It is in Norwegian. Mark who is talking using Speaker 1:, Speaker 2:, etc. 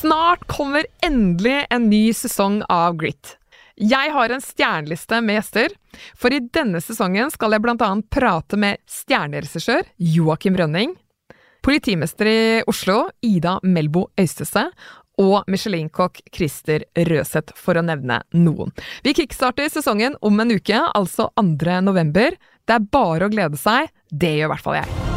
Speaker 1: Snart kommer endelig en ny sesong av Grit. Jeg har en stjerneliste med gjester, for i denne sesongen skal jeg blant annet prate med stjerneregissør Joakim Rønning, politimester i Oslo Ida Melbo Øystese og Michelin-kokk Christer Røseth, for å nevne noen. Vi kickstarter sesongen om en uke, altså 2. november. Det er bare å glede seg. Det gjør i hvert fall jeg.